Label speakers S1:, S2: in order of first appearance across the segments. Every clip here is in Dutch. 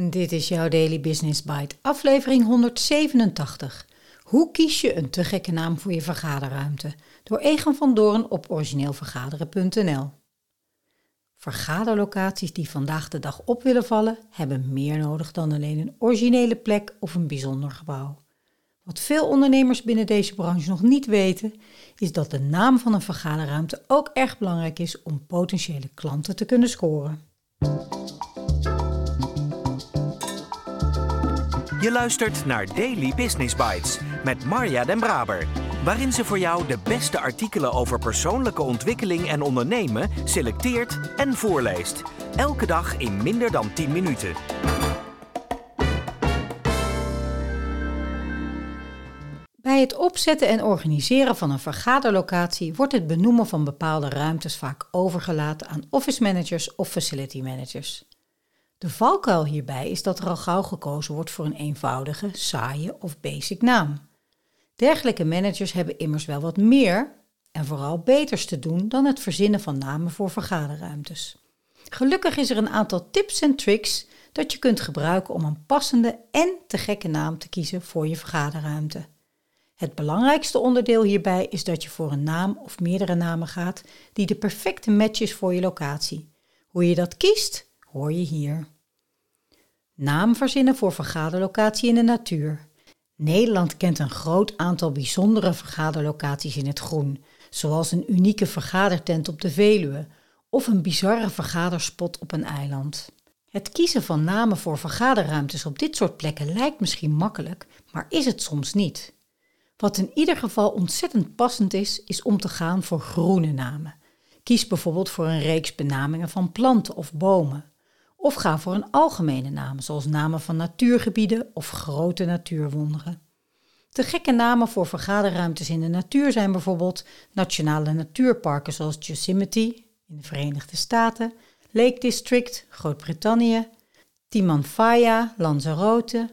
S1: Dit is jouw Daily Business Bite, aflevering 187. Hoe kies je een te gekke naam voor je vergaderruimte? Door Egan van Doorn op origineelvergaderen.nl. Vergaderlocaties die vandaag de dag op willen vallen, hebben meer nodig dan alleen een originele plek of een bijzonder gebouw. Wat veel ondernemers binnen deze branche nog niet weten, is dat de naam van een vergaderruimte ook erg belangrijk is om potentiële klanten te kunnen scoren.
S2: Je luistert naar Daily Business Bites met Marja Den Braber, waarin ze voor jou de beste artikelen over persoonlijke ontwikkeling en ondernemen selecteert en voorleest. Elke dag in minder dan 10 minuten.
S1: Bij het opzetten en organiseren van een vergaderlocatie wordt het benoemen van bepaalde ruimtes vaak overgelaten aan office managers of facility managers. De valkuil hierbij is dat er al gauw gekozen wordt voor een eenvoudige, saaie of basic naam. Dergelijke managers hebben immers wel wat meer en vooral beters te doen dan het verzinnen van namen voor vergaderruimtes. Gelukkig is er een aantal tips en tricks dat je kunt gebruiken om een passende en te gekke naam te kiezen voor je vergaderruimte. Het belangrijkste onderdeel hierbij is dat je voor een naam of meerdere namen gaat die de perfecte match is voor je locatie. Hoe je dat kiest, hoor je hier. Naam verzinnen voor vergaderlocatie in de natuur. Nederland kent een groot aantal bijzondere vergaderlocaties in het groen, zoals een unieke vergadertent op de Veluwe of een bizarre vergaderspot op een eiland. Het kiezen van namen voor vergaderruimtes op dit soort plekken lijkt misschien makkelijk, maar is het soms niet. Wat in ieder geval ontzettend passend is, is om te gaan voor groene namen. Kies bijvoorbeeld voor een reeks benamingen van planten of bomen. Of ga voor een algemene naam, zoals namen van natuurgebieden of grote natuurwonderen. De gekke namen voor vergaderruimtes in de natuur zijn bijvoorbeeld nationale natuurparken zoals Yosemite in de Verenigde Staten, Lake District, Groot-Brittannië, Timanfaya, Lanzarote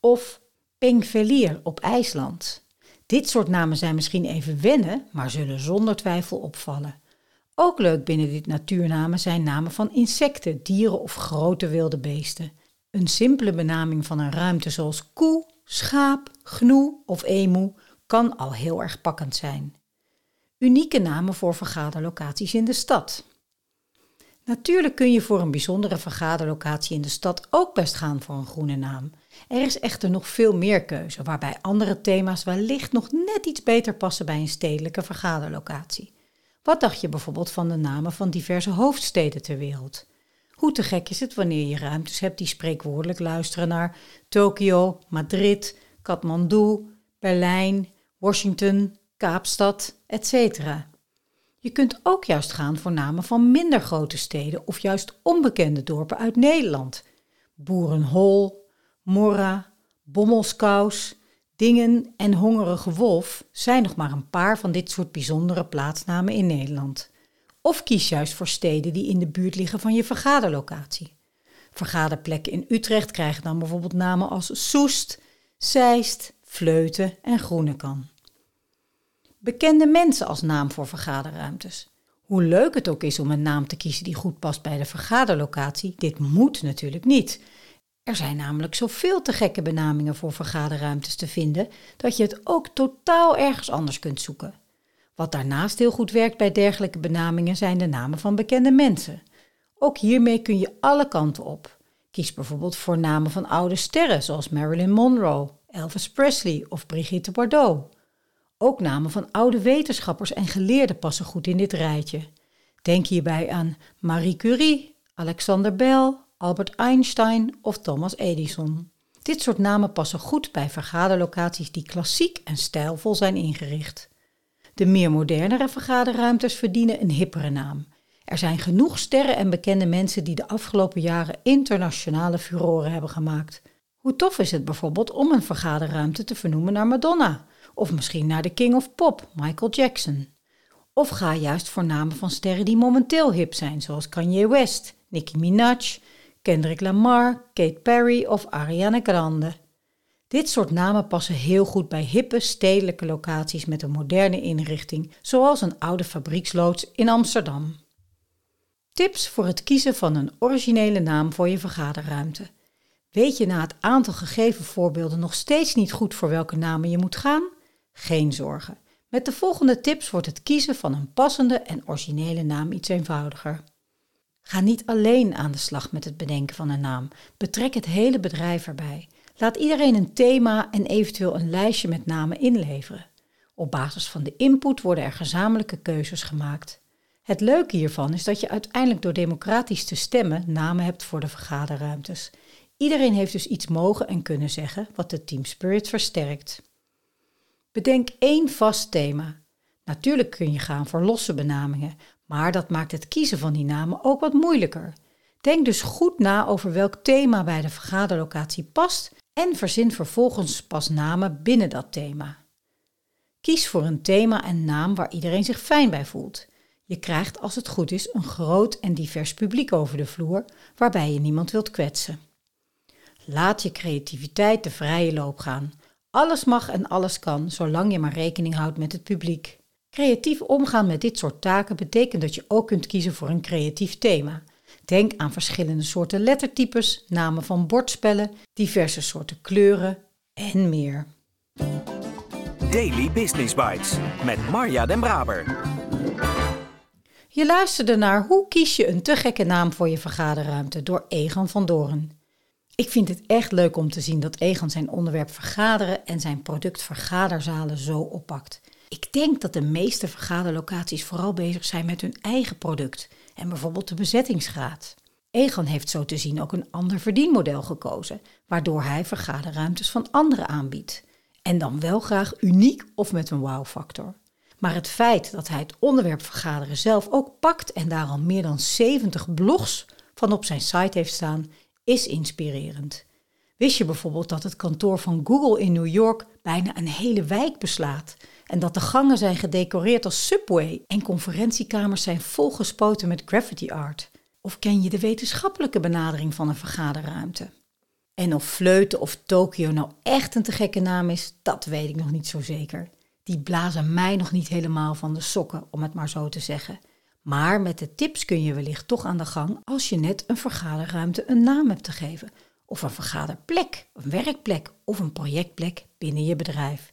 S1: of Pengvelier op IJsland. Dit soort namen zijn misschien even wennen, maar zullen zonder twijfel opvallen. Ook leuk binnen dit natuurnamen zijn namen van insecten, dieren of grote wilde beesten. Een simpele benaming van een ruimte zoals koe, schaap, gnoe of emu kan al heel erg pakkend zijn. Unieke namen voor vergaderlocaties in de stad. Natuurlijk kun je voor een bijzondere vergaderlocatie in de stad ook best gaan voor een groene naam. Er is echter nog veel meer keuze, waarbij andere thema's wellicht nog net iets beter passen bij een stedelijke vergaderlocatie. Wat dacht je bijvoorbeeld van de namen van diverse hoofdsteden ter wereld? Hoe te gek is het wanneer je ruimtes hebt die spreekwoordelijk luisteren naar Tokio, Madrid, Kathmandu, Berlijn, Washington, Kaapstad, etc. Je kunt ook juist gaan voor namen van minder grote steden of juist onbekende dorpen uit Nederland. Boerenhol, Morra, Bommelskous, Dingen en Hongerige Wolf zijn nog maar een paar van dit soort bijzondere plaatsnamen in Nederland. Of kies juist voor steden die in de buurt liggen van je vergaderlocatie. Vergaderplekken in Utrecht krijgen dan bijvoorbeeld namen als Soest, Zeist, Vleuten en Groenekan. Bekende mensen als naam voor vergaderruimtes. Hoe leuk het ook is om een naam te kiezen die goed past bij de vergaderlocatie, dit moet natuurlijk niet. Er zijn namelijk zoveel te gekke benamingen voor vergaderruimtes te vinden dat je het ook totaal ergens anders kunt zoeken. Wat daarnaast heel goed werkt bij dergelijke benamingen zijn de namen van bekende mensen. Ook hiermee kun je alle kanten op. Kies bijvoorbeeld voor namen van oude sterren zoals Marilyn Monroe, Elvis Presley of Brigitte Bardot. Ook namen van oude wetenschappers en geleerden passen goed in dit rijtje. Denk hierbij aan Marie Curie, Alexander Bell, Albert Einstein of Thomas Edison. Dit soort namen passen goed bij vergaderlocaties die klassiek en stijlvol zijn ingericht. De meer modernere vergaderruimtes verdienen een hippere naam. Er zijn genoeg sterren en bekende mensen die de afgelopen jaren internationale furoren hebben gemaakt. Hoe tof is het bijvoorbeeld om een vergaderruimte te vernoemen naar Madonna, of misschien naar de King of Pop, Michael Jackson. Of ga juist voor namen van sterren die momenteel hip zijn, zoals Kanye West, Nicki Minaj, Kendrick Lamar, Kate Perry of Ariana Grande. Dit soort namen passen heel goed bij hippe stedelijke locaties met een moderne inrichting, zoals een oude fabrieksloods in Amsterdam. Tips voor het kiezen van een originele naam voor je vergaderruimte. Weet je na het aantal gegeven voorbeelden nog steeds niet goed voor welke namen je moet gaan? Geen zorgen. Met de volgende tips wordt het kiezen van een passende en originele naam iets eenvoudiger. Ga niet alleen aan de slag met het bedenken van een naam. Betrek het hele bedrijf erbij. Laat iedereen een thema en eventueel een lijstje met namen inleveren. Op basis van de input worden er gezamenlijke keuzes gemaakt. Het leuke hiervan is dat je uiteindelijk door democratisch te stemmen namen hebt voor de vergaderruimtes. Iedereen heeft dus iets mogen en kunnen zeggen wat de team spirit versterkt. Bedenk één vast thema. Natuurlijk kun je gaan voor losse benamingen, maar dat maakt het kiezen van die namen ook wat moeilijker. Denk dus goed na over welk thema bij de vergaderlocatie past en verzin vervolgens pas namen binnen dat thema. Kies voor een thema en naam waar iedereen zich fijn bij voelt. Je krijgt als het goed is een groot en divers publiek over de vloer waarbij je niemand wilt kwetsen. Laat je creativiteit de vrije loop gaan. Alles mag en alles kan, zolang je maar rekening houdt met het publiek. Creatief omgaan met dit soort taken betekent dat je ook kunt kiezen voor een creatief thema. Denk aan verschillende soorten lettertypes, namen van bordspellen, diverse soorten kleuren en meer.
S2: Daily Business Bites met Marja Den Braber.
S1: Je luisterde naar Hoe kies je een te gekke naam voor je vergaderruimte door Egan van Doren. Ik vind het echt leuk om te zien dat Egan zijn onderwerp vergaderen en zijn product vergaderzalen zo oppakt. Ik denk dat de meeste vergaderlocaties vooral bezig zijn met hun eigen product en bijvoorbeeld de bezettingsgraad. Egan heeft zo te zien ook een ander verdienmodel gekozen, waardoor hij vergaderruimtes van anderen aanbiedt. En dan wel graag uniek of met een wow-factor. Maar het feit dat hij het onderwerp vergaderen zelf ook pakt en daar al meer dan 70 blogs van op zijn site heeft staan, is inspirerend. Wist je bijvoorbeeld dat het kantoor van Google in New York bijna een hele wijk beslaat? En dat de gangen zijn gedecoreerd als subway en conferentiekamers zijn volgespoten met graffiti art? Of ken je de wetenschappelijke benadering van een vergaderruimte? En of Fleuten of Tokio nou echt een te gekke naam is, dat weet ik nog niet zo zeker. Die blazen mij nog niet helemaal van de sokken, om het maar zo te zeggen. Maar met de tips kun je wellicht toch aan de gang als je net een vergaderruimte een naam hebt te geven. Of een vergaderplek, een werkplek of een projectplek binnen je bedrijf.